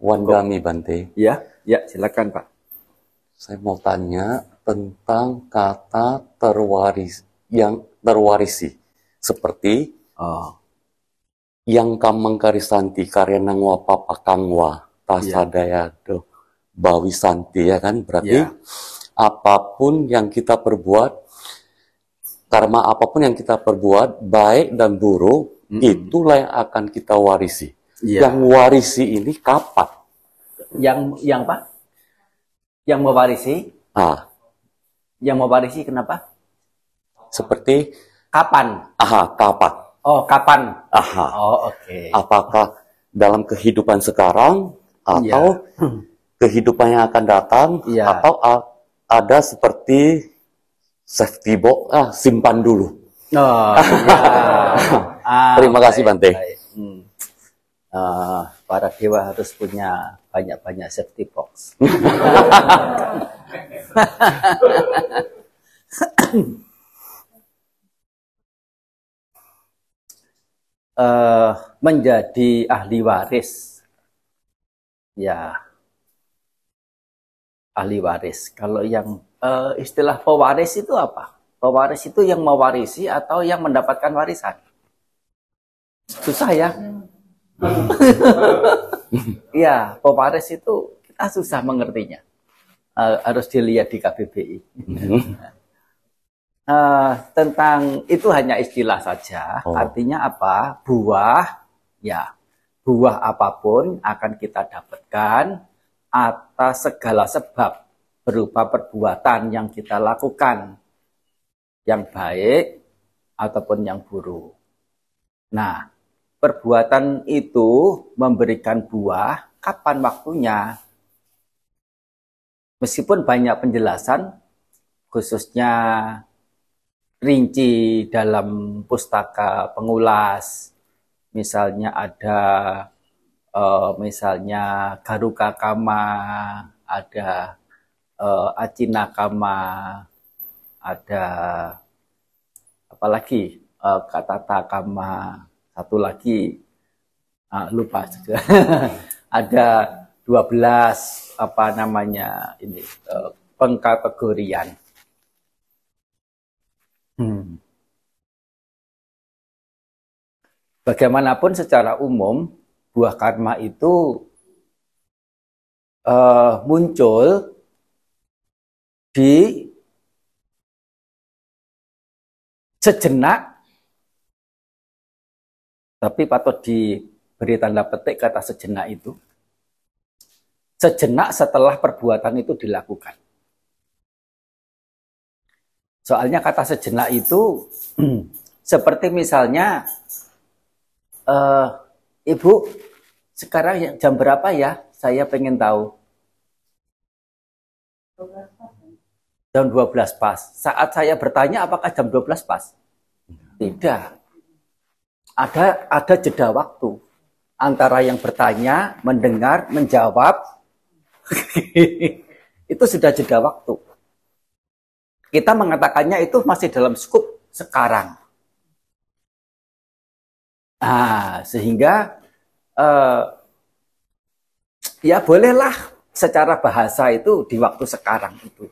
Wandami Bante. Ya, ya silakan Pak. Saya mau tanya tentang kata terwaris yang terwarisi. Seperti Oh, yang kamang karisanti karya nangwa papa kangwa tasadayado bawi santi ya kan berarti Ya. apa pun yang kita perbuat karma apa pun yang kita perbuat baik dan buruk Mm-mm. itulah yang akan kita warisi iya. yang warisi ini kapan Yang yang Pak? Yang mewarisi? ah Yang mewarisi kenapa? seperti Kapan? aha kapan Oh, kapan? aha Oh, oke. apakah dalam kehidupan sekarang atau kehidupan yang akan datang Iya. atau ada seperti safety box ah simpan dulu Oh, iya. Ah, Terima kasih, baik, Bante. baik. Hmm. Ah, para dewa harus punya banyak-banyak safety box. Eh, menjadi ahli waris, ya ahli waris. Kalau yang eh, istilah pewaris itu apa? Pewaris itu yang mewarisi atau yang mendapatkan warisan? Susah ya? Iya, pewaris itu kita susah mengertinya. Eh, harus dilihat di KBBI. Eh, tentang itu hanya istilah saja. Oh. Artinya apa? Buah, ya, buah apa pun akan kita dapatkan atas segala sebab berupa perbuatan yang kita lakukan, yang baik ataupun yang buruk. Nah, perbuatan itu memberikan buah kapan waktunya? Meskipun banyak penjelasan, khususnya rinci dalam pustaka pengulas. Misalnya ada eh, misalnya Garuka Kama, ada eh, Acina Kama, ada apalagi eh, Katata Kama, satu lagi ah, lupa juga. ada 12 apa namanya ini eh, pengkategorian. Hmm. Bagaimanapun secara umum buah karma itu eh, muncul di sejenak, tapi patut diberi tanda petik kata sejenak itu. Sejenak setelah perbuatan itu dilakukan. Soalnya kata sejenak itu seperti misalnya eh, Ibu sekarang yang- jam berapa ya? Saya pengen tahu. Jam 12 pas. Saat saya bertanya apakah jam 12 pas? Tidak. Ada ada jeda waktu antara yang bertanya, mendengar, menjawab. itu sudah jeda waktu kita mengatakannya itu masih dalam skup sekarang. Nah, sehingga eh, ya bolehlah secara bahasa itu di waktu sekarang itu.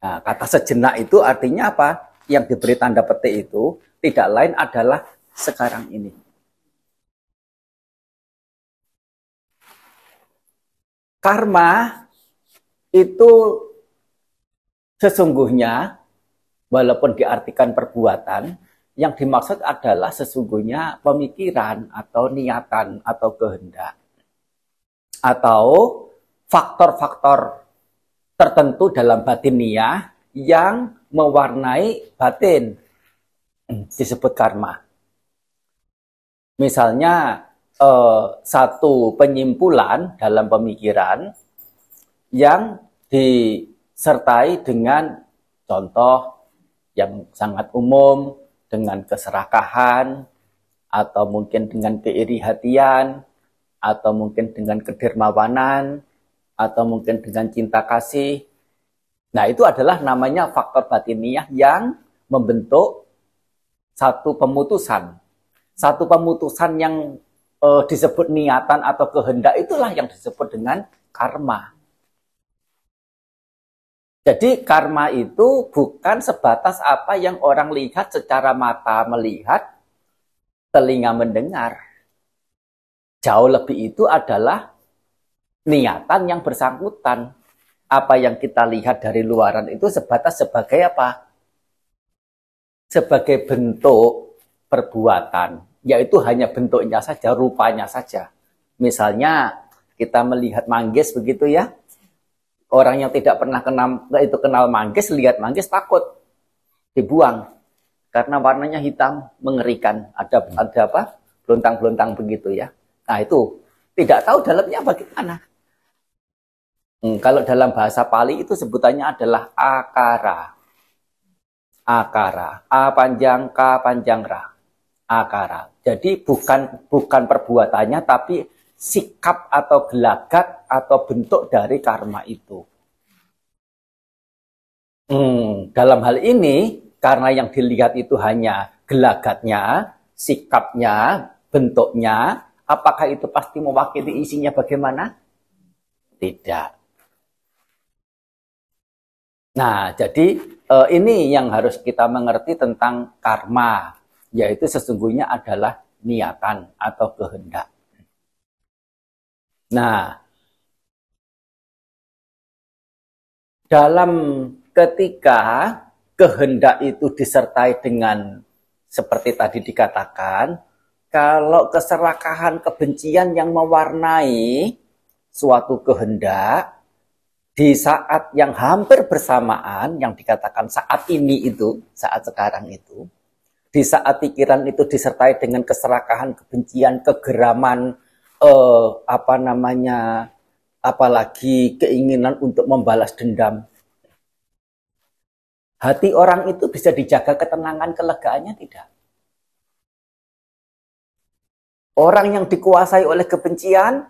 Nah, kata sejenak itu artinya apa? Yang diberi tanda petik itu tidak lain adalah sekarang ini. Karma itu sesungguhnya walaupun diartikan perbuatan yang dimaksud adalah sesungguhnya pemikiran atau niatan atau kehendak atau faktor-faktor tertentu dalam batiniah yang mewarnai batin disebut karma. Misalnya eh, satu penyimpulan dalam pemikiran yang disertai dengan contoh yang sangat umum dengan keserakahan atau mungkin dengan keirihatian atau mungkin dengan kedermawanan atau mungkin dengan cinta kasih. Nah, itu adalah namanya faktor batiniah yang membentuk satu pemutusan. Satu pemutusan yang uh, disebut niatan atau kehendak itulah yang disebut dengan karma. Jadi karma itu bukan sebatas apa yang orang lihat secara mata melihat, telinga mendengar. Jauh lebih itu adalah niatan yang bersangkutan. Apa yang kita lihat dari luaran itu sebatas sebagai apa? Sebagai bentuk perbuatan, yaitu hanya bentuknya saja, rupanya saja. Misalnya kita melihat manggis begitu ya, orang yang tidak pernah kenal itu kenal manggis lihat manggis takut dibuang. Karena warnanya hitam mengerikan. Ada ada apa? Belontang-belontang begitu ya. Nah itu. Tidak tahu dalamnya bagaimana. Hmm, kalau dalam bahasa Pali itu sebutannya adalah akara. Akara. A panjang k panjang ra akara jadi bukan bukan perbuatannya tapi sikap atau gelagat atau bentuk dari karma itu. Hmm, dalam hal ini, karena yang dilihat itu hanya gelagatnya, sikapnya, bentuknya, apakah itu pasti mewakili isinya bagaimana? Tidak. Nah, jadi eh, ini yang harus kita mengerti tentang karma, yaitu sesungguhnya adalah niatan atau kehendak. Nah, dalam ketika kehendak itu disertai dengan seperti tadi dikatakan, kalau keserakahan kebencian yang mewarnai suatu kehendak di saat yang hampir bersamaan yang dikatakan saat ini itu, saat sekarang itu, di saat pikiran itu disertai dengan keserakahan kebencian, kegeraman, eh, apa namanya apalagi keinginan untuk membalas dendam. Hati orang itu bisa dijaga ketenangan kelegaannya tidak? Orang yang dikuasai oleh kebencian,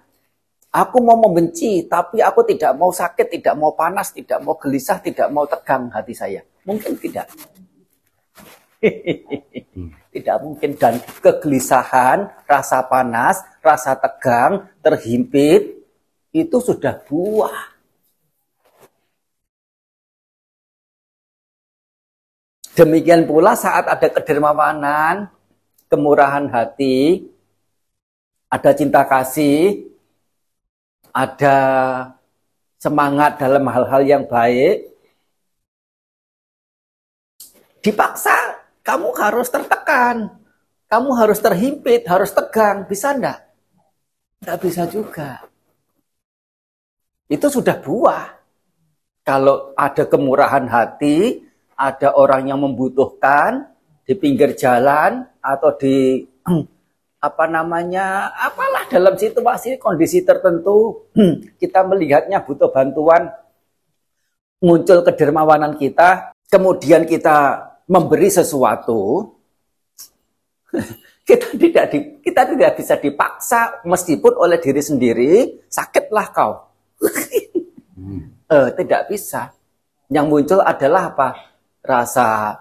aku mau membenci, tapi aku tidak mau sakit, tidak mau panas, tidak mau gelisah, tidak mau tegang hati saya. Mungkin tidak. Tidak mungkin. Dan kegelisahan, rasa panas, rasa tegang, terhimpit, itu sudah buah. Demikian pula saat ada kedermawanan, kemurahan hati, ada cinta kasih, ada semangat dalam hal-hal yang baik, dipaksa kamu harus tertekan. Kamu harus terhimpit, harus tegang. Bisa enggak? Enggak bisa juga. Itu sudah buah. Kalau ada kemurahan hati, ada orang yang membutuhkan di pinggir jalan atau di apa namanya apalah dalam situasi kondisi tertentu kita melihatnya butuh bantuan muncul kedermawanan kita kemudian kita memberi sesuatu, kita tidak di, kita tidak bisa dipaksa meskipun oleh diri sendiri sakitlah kau. eh, tidak bisa. Yang muncul adalah apa? Rasa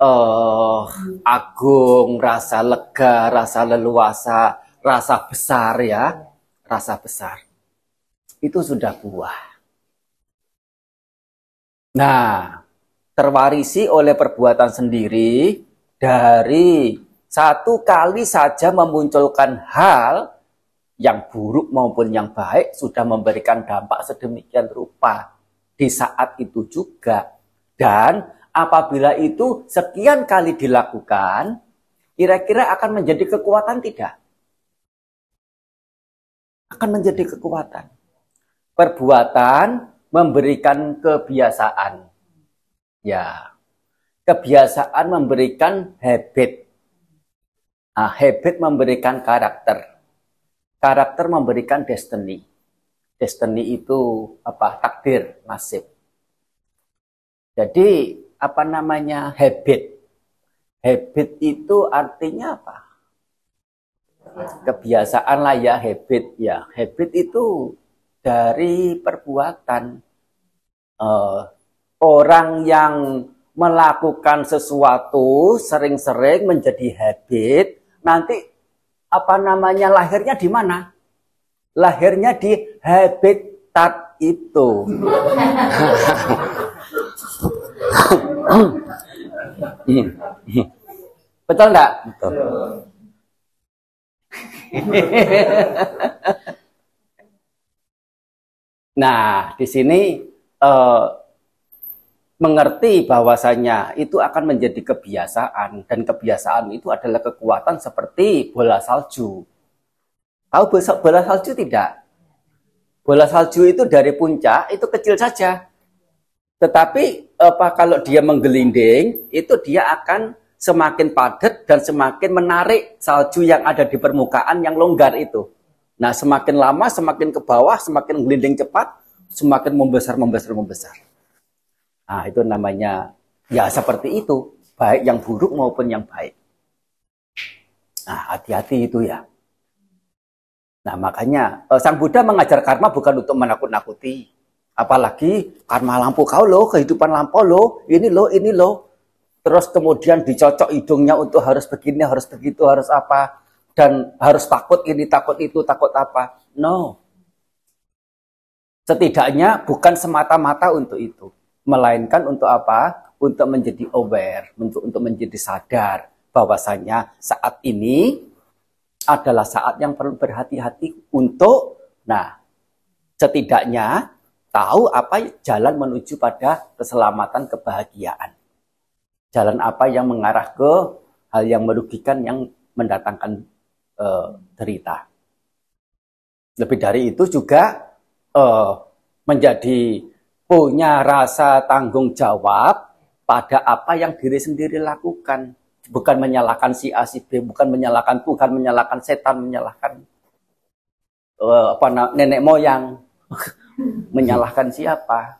uh, agung, rasa lega, rasa leluasa, rasa besar ya, rasa besar. Itu sudah buah. Nah, terwarisi oleh perbuatan sendiri dari satu kali saja memunculkan hal yang buruk maupun yang baik sudah memberikan dampak sedemikian rupa di saat itu juga. Dan apabila itu sekian kali dilakukan, kira-kira akan menjadi kekuatan tidak? Akan menjadi kekuatan. Perbuatan memberikan kebiasaan Ya, kebiasaan memberikan habit. Nah, habit memberikan karakter. Karakter memberikan destiny. Destiny itu apa? Takdir, nasib. Jadi, apa namanya habit? Habit itu artinya apa? Kebiasaan lah ya habit ya. Habit itu dari perbuatan. Uh, orang yang melakukan sesuatu sering-sering menjadi habit, nanti apa namanya lahirnya di mana? Lahirnya di habitat itu. Betul enggak? Betul. nah, di sini uh, mengerti bahwasanya itu akan menjadi kebiasaan dan kebiasaan itu adalah kekuatan seperti bola salju. Tahu bola salju tidak? Bola salju itu dari puncak itu kecil saja. Tetapi apa kalau dia menggelinding itu dia akan semakin padat dan semakin menarik salju yang ada di permukaan yang longgar itu. Nah, semakin lama semakin ke bawah, semakin gelinding cepat, semakin membesar membesar membesar. Nah, itu namanya ya seperti itu, baik yang buruk maupun yang baik. Nah, hati-hati itu ya. Nah, makanya eh, Sang Buddha mengajar karma bukan untuk menakut-nakuti. Apalagi karma lampu kau loh, kehidupan lampu loh, ini loh, ini loh. Terus kemudian dicocok hidungnya untuk harus begini, harus begitu, harus apa. Dan harus takut ini, takut itu, takut apa. No. Setidaknya bukan semata-mata untuk itu melainkan untuk apa? Untuk menjadi aware, untuk untuk menjadi sadar bahwasanya saat ini adalah saat yang perlu berhati-hati untuk nah setidaknya tahu apa jalan menuju pada keselamatan kebahagiaan. Jalan apa yang mengarah ke hal yang merugikan yang mendatangkan uh, derita. Lebih dari itu juga uh, menjadi punya rasa tanggung jawab pada apa yang diri sendiri lakukan. Bukan menyalahkan si A, si B, bukan menyalahkan Tuhan, menyalahkan setan, menyalahkan uh, apa nenek moyang, menyalahkan siapa.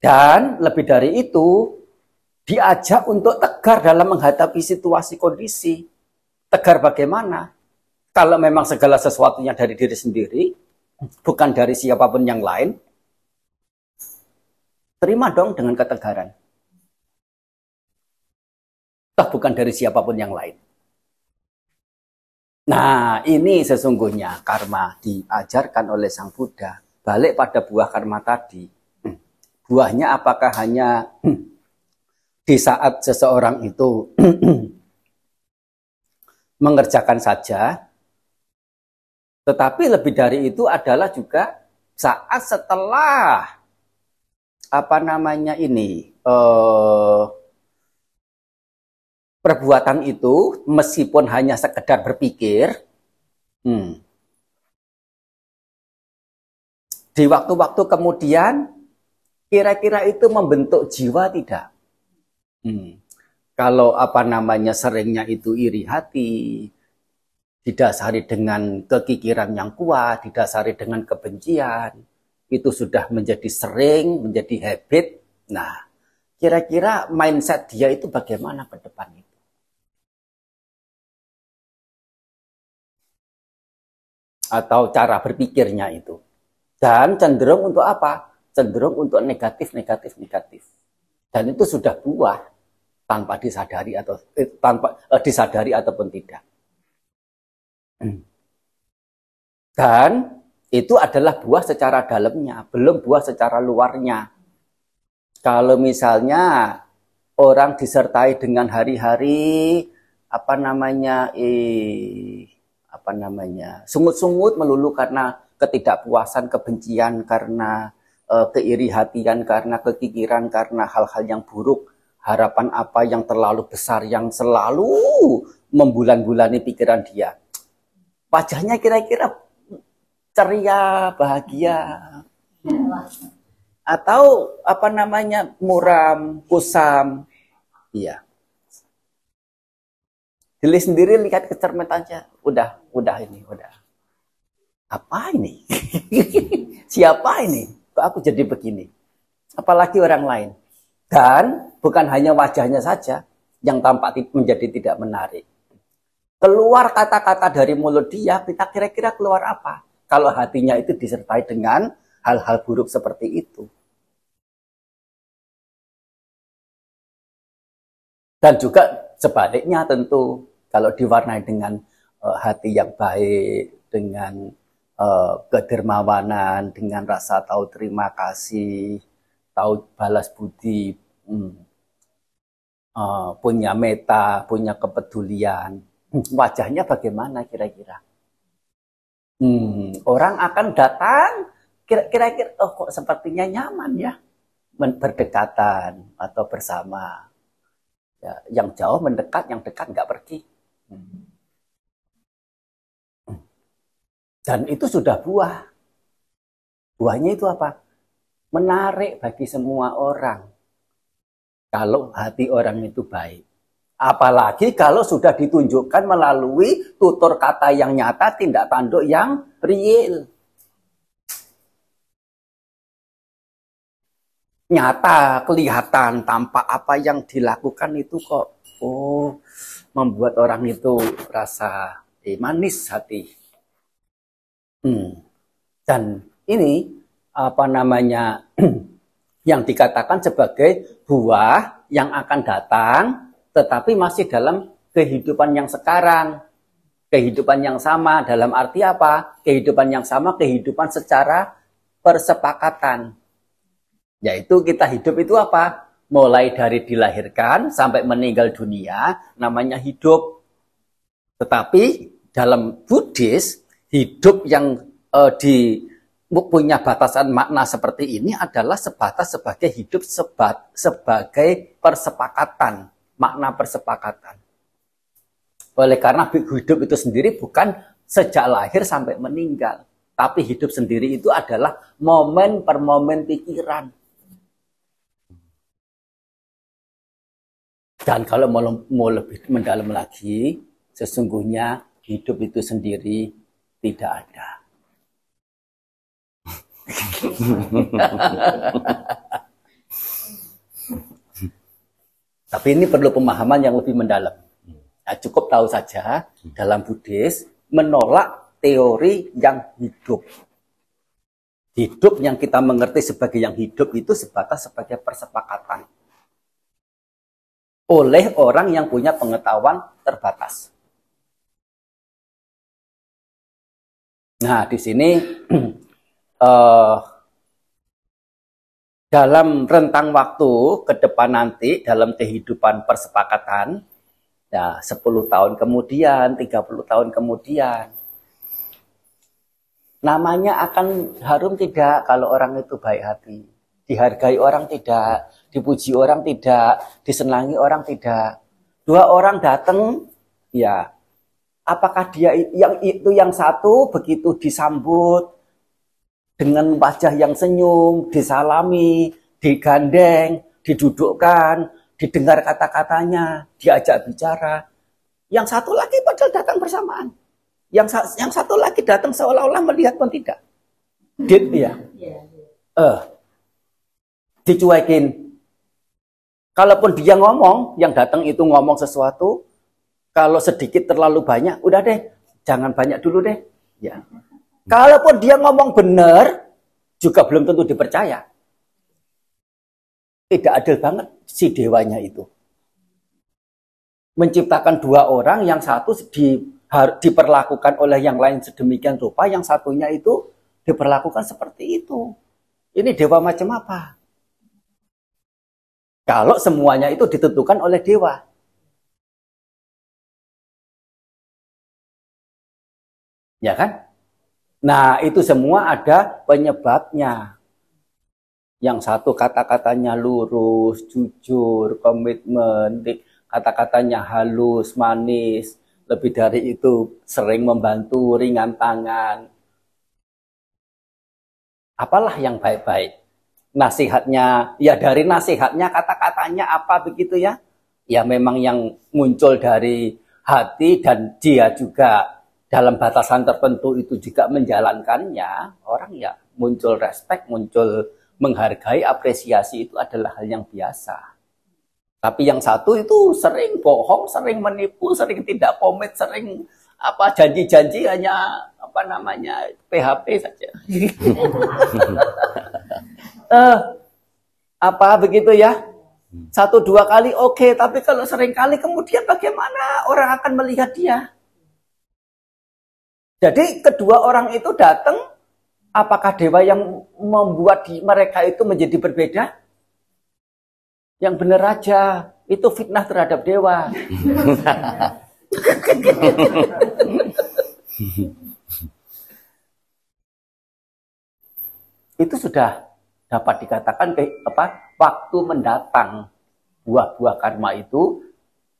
Dan lebih dari itu, diajak untuk tegar dalam menghadapi situasi kondisi. Tegar bagaimana? Kalau memang segala sesuatunya dari diri sendiri, bukan dari siapa pun yang lain, Terima dong dengan ketegaran. Toh bukan dari siapa pun yang lain. Nah, ini sesungguhnya karma diajarkan oleh Sang Buddha. Balik pada buah karma tadi. Hmm. Buahnya apakah hanya hmm, di saat seseorang itu mengerjakan saja, tetapi lebih dari itu adalah juga saat setelah apa namanya ini uh, perbuatan itu meskipun hanya sekedar berpikir hmm, di waktu-waktu kemudian kira-kira itu membentuk jiwa tidak hmm. kalau apa namanya seringnya itu iri hati didasari dengan kekikiran yang kuat didasari dengan kebencian itu sudah menjadi sering, menjadi habit. Nah, kira-kira mindset dia itu bagaimana ke depan itu? Atau cara berpikirnya itu. Dan cenderung untuk apa? Cenderung untuk negatif, negatif, negatif. Dan itu sudah buah tanpa disadari atau eh, tanpa eh, disadari ataupun tidak. Dan itu adalah buah secara dalamnya, belum buah secara luarnya. Kalau misalnya orang disertai dengan hari-hari apa namanya eh apa namanya sungut-sungut melulu karena ketidakpuasan, kebencian, karena eh, keiri hatian, karena kekikiran, karena hal-hal yang buruk, harapan apa yang terlalu besar yang selalu membulan-bulani pikiran dia. Wajahnya kira-kira ceria, bahagia. Atau apa namanya muram, kusam. Iya. Dili sendiri lihat kecermetannya, udah, udah ini, udah. Apa ini? Siapa ini? Kok aku jadi begini? Apalagi orang lain. Dan bukan hanya wajahnya saja yang tampak menjadi tidak menarik. Keluar kata-kata dari mulut dia, kita kira-kira keluar apa? Kalau hatinya itu disertai dengan hal-hal buruk seperti itu. Dan juga sebaliknya tentu kalau diwarnai dengan uh, hati yang baik, dengan uh, kedermawanan, dengan rasa tahu terima kasih, tahu balas budi, hmm, uh, punya meta, punya kepedulian. Hmm, wajahnya bagaimana kira-kira? Hmm, orang akan datang, kira-kira, oh kok sepertinya nyaman ya, berdekatan atau bersama. Ya, yang jauh mendekat, yang dekat nggak pergi. Hmm. Dan itu sudah buah. Buahnya itu apa? Menarik bagi semua orang. Kalau hati orang itu baik. Apalagi kalau sudah ditunjukkan melalui tutur kata yang nyata, tindak tanduk yang real. Nyata, kelihatan, tanpa apa yang dilakukan itu kok, oh, membuat orang itu rasa eh, manis hati. Hmm. Dan ini apa namanya yang dikatakan sebagai buah yang akan datang tetapi masih dalam kehidupan yang sekarang. Kehidupan yang sama dalam arti apa? Kehidupan yang sama, kehidupan secara persepakatan. Yaitu kita hidup itu apa? Mulai dari dilahirkan sampai meninggal dunia, namanya hidup. Tetapi dalam Buddhis, hidup yang uh, di punya batasan makna seperti ini adalah sebatas sebagai hidup sebat, sebagai persepakatan, makna persepakatan. Oleh karena hidup itu sendiri bukan sejak lahir sampai meninggal, tapi hidup sendiri itu adalah momen per momen pikiran. Dan kalau mau, mau lebih mendalam lagi, sesungguhnya hidup itu sendiri tidak ada. Tapi ini perlu pemahaman yang lebih mendalam. Nah, cukup tahu saja dalam Buddhis menolak teori yang hidup. Hidup yang kita mengerti sebagai yang hidup itu sebatas sebagai persepakatan. Oleh orang yang punya pengetahuan terbatas. Nah, di sini uh, dalam rentang waktu ke depan nanti dalam kehidupan persepakatan ya 10 tahun kemudian, 30 tahun kemudian namanya akan harum tidak kalau orang itu baik hati. Dihargai orang tidak, dipuji orang tidak, disenangi orang tidak. Dua orang datang ya apakah dia yang itu yang satu begitu disambut dengan wajah yang senyum, disalami, digandeng, didudukkan, didengar kata-katanya, diajak bicara. Yang satu lagi padahal datang bersamaan. Yang yang satu lagi datang seolah-olah melihat pun tidak. Dit ya. Eh, uh, dicuekin. Kalaupun dia ngomong, yang datang itu ngomong sesuatu, kalau sedikit terlalu banyak, udah deh, jangan banyak dulu deh. Ya. Kalaupun dia ngomong benar, juga belum tentu dipercaya. Tidak adil banget si dewanya itu. Menciptakan dua orang, yang satu di, diperlakukan oleh yang lain sedemikian rupa, yang satunya itu diperlakukan seperti itu. Ini dewa macam apa? Kalau semuanya itu ditentukan oleh dewa. Ya kan? Nah, itu semua ada penyebabnya. Yang satu kata-katanya lurus, jujur, komitmen, kata-katanya halus, manis, lebih dari itu sering membantu, ringan tangan. Apalah yang baik-baik? Nasihatnya, ya dari nasihatnya, kata-katanya apa begitu ya? Ya memang yang muncul dari hati dan dia juga dalam batasan tertentu itu juga menjalankannya, orang ya muncul respect, muncul menghargai, apresiasi itu adalah hal yang biasa. Tapi yang satu itu sering bohong, sering menipu, sering tidak komit, sering apa janji-janji hanya apa namanya PHP saja. uh, apa begitu ya? Satu dua kali oke, okay, tapi kalau sering kali kemudian bagaimana orang akan melihat dia? Jadi kedua orang itu datang, apakah dewa yang membuat di mereka itu menjadi berbeda? Yang benar aja, itu fitnah terhadap dewa. itu sudah dapat dikatakan ke apa waktu mendatang buah-buah karma itu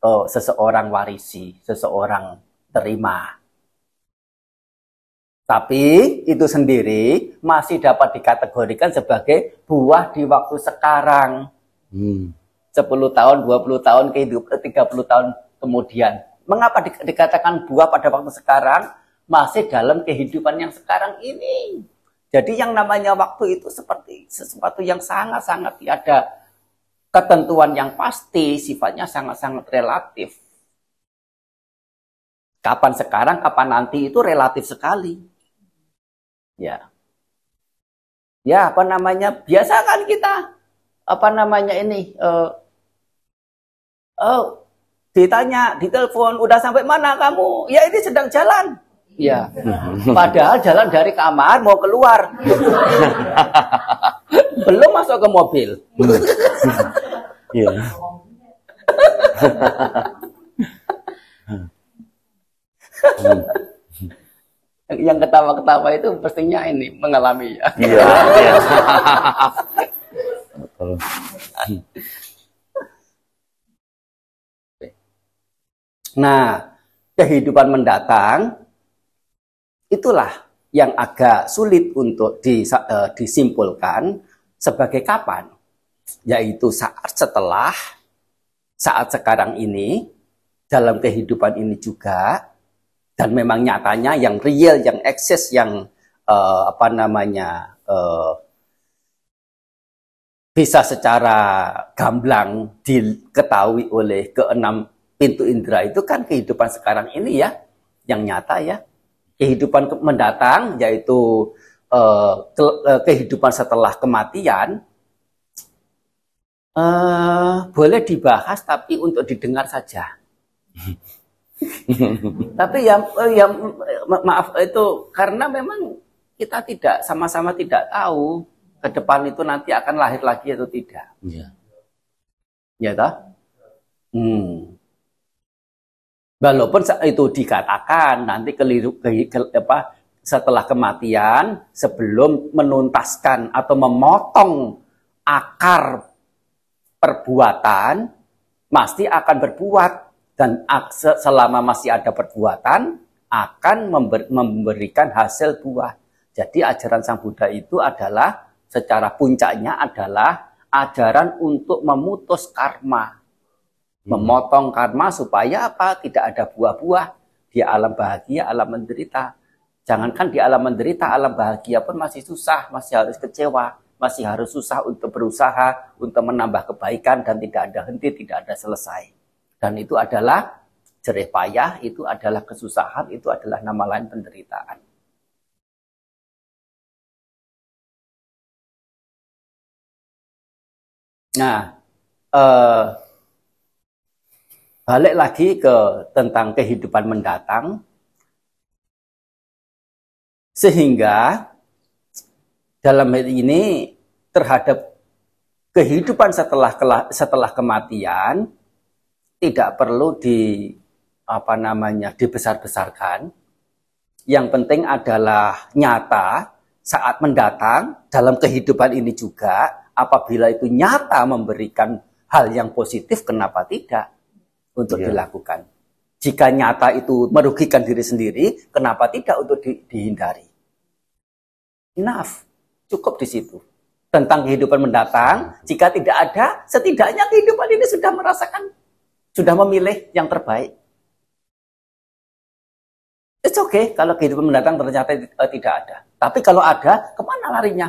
oh, seseorang warisi, seseorang terima. Tapi itu sendiri masih dapat dikategorikan sebagai buah di waktu sekarang. Hmm. 10 tahun, 20 tahun, kehidupan 30 tahun kemudian. Mengapa dikatakan buah pada waktu sekarang? Masih dalam kehidupan yang sekarang ini. Jadi yang namanya waktu itu seperti sesuatu yang sangat-sangat tiada ketentuan yang pasti, sifatnya sangat-sangat relatif. Kapan sekarang, kapan nanti itu relatif sekali. Ya. Ya, apa namanya? Biasa kan kita apa namanya ini uh, oh ditanya di telepon udah sampai mana kamu ya ini sedang jalan Ya. Padahal jalan dari kamar mau keluar. Belum masuk ke mobil. Iya. yang ketawa-ketawa itu pastinya ini mengalami ya. Iya, iya. Nah, kehidupan mendatang Itulah yang agak sulit untuk eh, disimpulkan sebagai kapan, yaitu saat setelah saat sekarang ini dalam kehidupan ini juga dan memang nyatanya yang real, yang eksis, yang uh, apa namanya uh, bisa secara gamblang diketahui oleh keenam pintu indera itu kan kehidupan sekarang ini ya, yang nyata ya kehidupan mendatang yaitu uh, kehidupan setelah kematian boleh dibahas tapi untuk didengar saja. tapi yang ya maaf itu karena memang kita tidak sama-sama tidak tahu ke depan itu nanti akan lahir lagi atau tidak. Iya. Ya toh? Hmm. Walaupun itu dikatakan nanti keliru ke, ke, apa, setelah kematian sebelum menuntaskan atau memotong akar perbuatan pasti akan berbuat dan selama masih ada perbuatan akan member, memberikan hasil buah. Jadi ajaran Sang Buddha itu adalah secara puncaknya adalah ajaran untuk memutus karma memotong karma supaya apa? Tidak ada buah-buah di alam bahagia, alam menderita. Jangankan di alam menderita, alam bahagia pun masih susah, masih harus kecewa, masih harus susah untuk berusaha, untuk menambah kebaikan dan tidak ada henti, tidak ada selesai. Dan itu adalah jerih payah, itu adalah kesusahan, itu adalah nama lain penderitaan. Nah, eh, balik lagi ke tentang kehidupan mendatang sehingga dalam hal ini terhadap kehidupan setelah setelah kematian tidak perlu di apa namanya dibesar-besarkan yang penting adalah nyata saat mendatang dalam kehidupan ini juga apabila itu nyata memberikan hal yang positif kenapa tidak untuk yeah. dilakukan. Jika nyata itu merugikan diri sendiri, kenapa tidak untuk di, dihindari? Enough, cukup di situ. Tentang kehidupan mendatang, jika tidak ada, setidaknya kehidupan ini sudah merasakan, sudah memilih yang terbaik. It's okay kalau kehidupan mendatang ternyata uh, tidak ada. Tapi kalau ada, ke mana larinya?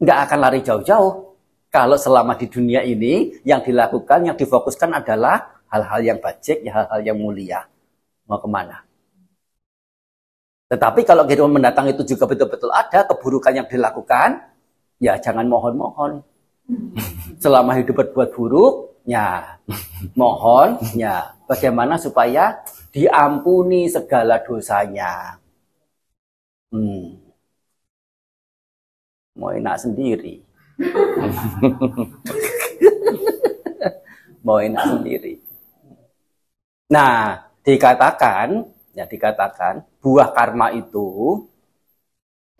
Nggak akan lari jauh-jauh. Kalau selama di dunia ini, yang dilakukan, yang difokuskan adalah hal-hal yang bajik, ya hal-hal yang mulia. Mau ke mana? Tetapi kalau kehidupan mendatang itu juga betul-betul ada, keburukan yang dilakukan, ya jangan mohon-mohon. Selama hidup berbuat buruk, ya mohon, ya bagaimana supaya diampuni segala dosanya. Hmm. Mau enak sendiri. Mau enak sendiri. Nah, dikatakan, ya dikatakan, buah karma itu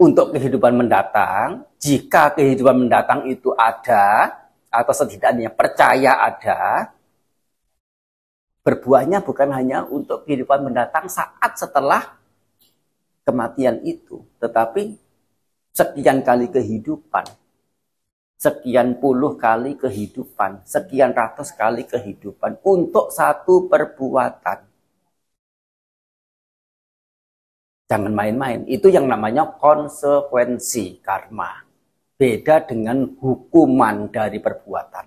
untuk kehidupan mendatang, jika kehidupan mendatang itu ada, atau setidaknya percaya ada, berbuahnya bukan hanya untuk kehidupan mendatang saat setelah kematian itu, tetapi sekian kali kehidupan, sekian puluh kali kehidupan, sekian ratus kali kehidupan untuk satu perbuatan. Jangan main-main. Itu yang namanya konsekuensi karma. Beda dengan hukuman dari perbuatan.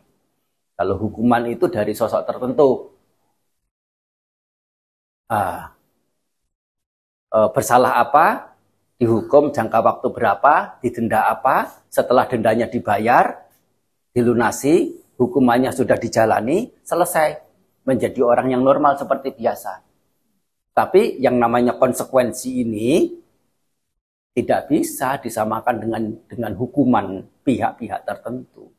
Kalau hukuman itu dari sosok tertentu. Ah, e, bersalah apa, dihukum jangka waktu berapa, didenda apa, setelah dendanya dibayar, dilunasi, hukumannya sudah dijalani, selesai. Menjadi orang yang normal seperti biasa. Tapi yang namanya konsekuensi ini tidak bisa disamakan dengan dengan hukuman pihak-pihak tertentu.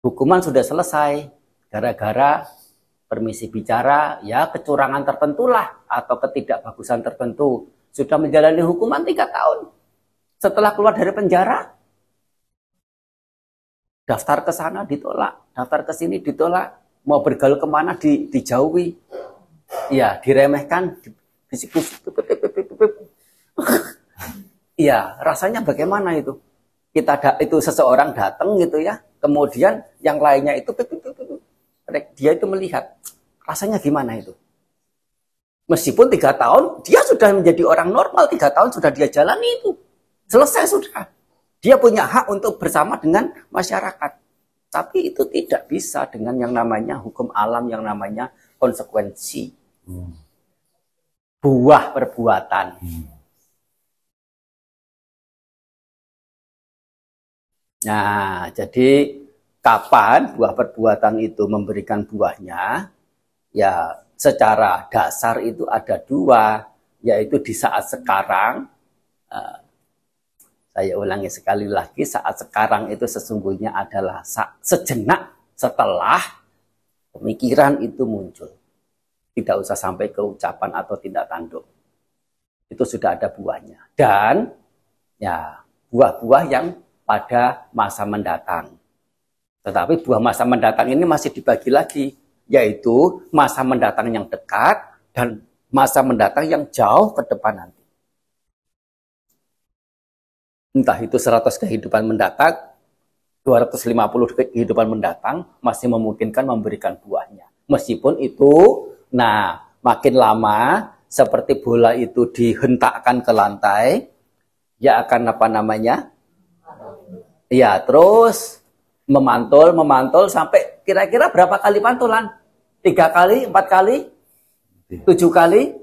Hukuman sudah selesai gara-gara permisi bicara, ya kecurangan tertentu lah atau ketidakbagusan tertentu. Sudah menjalani hukuman tiga tahun. Setelah keluar dari penjara, daftar ke sana ditolak, daftar ke sini ditolak, mau bergaul ke mana di, dijauhi, ya diremehkan, bisik-bisik, Iya, rasanya bagaimana itu? Kita ada, itu seseorang datang gitu ya, kemudian yang lainnya itu dia itu melihat rasanya gimana itu? Meskipun tiga tahun dia sudah menjadi orang normal, tiga tahun sudah dia jalani itu, selesai sudah. Dia punya hak untuk bersama dengan masyarakat. Tapi itu tidak bisa dengan yang namanya hukum alam, yang namanya konsekuensi. Hmm. Buah perbuatan. Hmm. Nah, jadi kapan buah perbuatan itu memberikan buahnya? Ya, secara dasar itu ada dua, yaitu di saat sekarang, eh, saya ulangi sekali lagi, saat sekarang itu sesungguhnya adalah sejenak setelah pemikiran itu muncul. Tidak usah sampai ke ucapan atau tindak tanduk. Itu sudah ada buahnya. Dan ya buah-buah yang pada masa mendatang. Tetapi buah masa mendatang ini masih dibagi lagi, yaitu masa mendatang yang dekat dan masa mendatang yang jauh ke depan nanti entah itu 100 kehidupan mendatang, 250 kehidupan mendatang masih memungkinkan memberikan buahnya. Meskipun itu, nah makin lama seperti bola itu dihentakkan ke lantai, ya akan apa namanya? Ya terus memantul, memantul sampai kira-kira berapa kali pantulan? Tiga kali, empat kali, tujuh kali,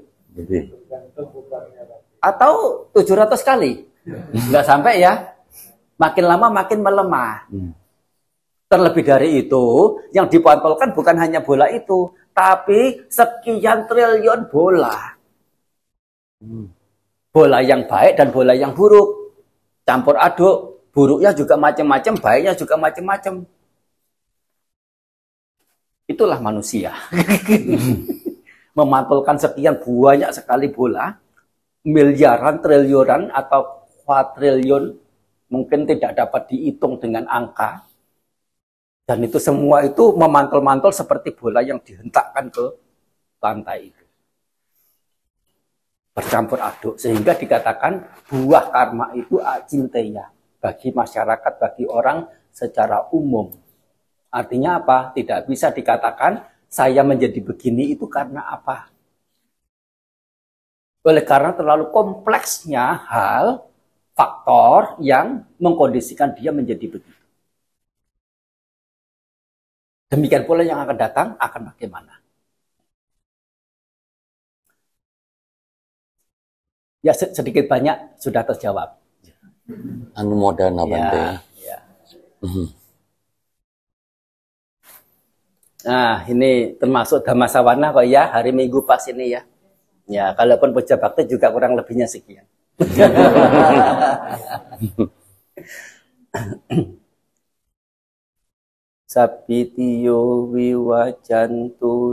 atau tujuh ratus kali? Nggak sampai ya. Makin lama makin melemah. Hmm. Terlebih dari itu, yang dipantulkan bukan hanya bola itu, tapi sekian triliun bola. Hmm. Bola yang baik dan bola yang buruk. Campur aduk, buruknya juga macam-macam, baiknya juga macam-macam. Itulah manusia. Memantulkan sekian banyak sekali bola, miliaran, triliunan, atau kuadriliun mungkin tidak dapat dihitung dengan angka. Dan itu semua itu memantul-mantul seperti bola yang dihentakkan ke lantai itu. Bercampur aduk. Sehingga dikatakan buah karma itu acinteya. Bagi masyarakat, bagi orang secara umum. Artinya apa? Tidak bisa dikatakan saya menjadi begini itu karena apa? Oleh karena terlalu kompleksnya hal faktor yang mengkondisikan dia menjadi begitu. Demikian pula yang akan datang akan bagaimana. Ya sedikit banyak sudah terjawab. Anu modern Ya, ya. Nah, ini termasuk damasawana kok ya hari Minggu pas ini ya. Ya, kalaupun puja bakti juga kurang lebihnya sekian. Sapitiyo wiwajantu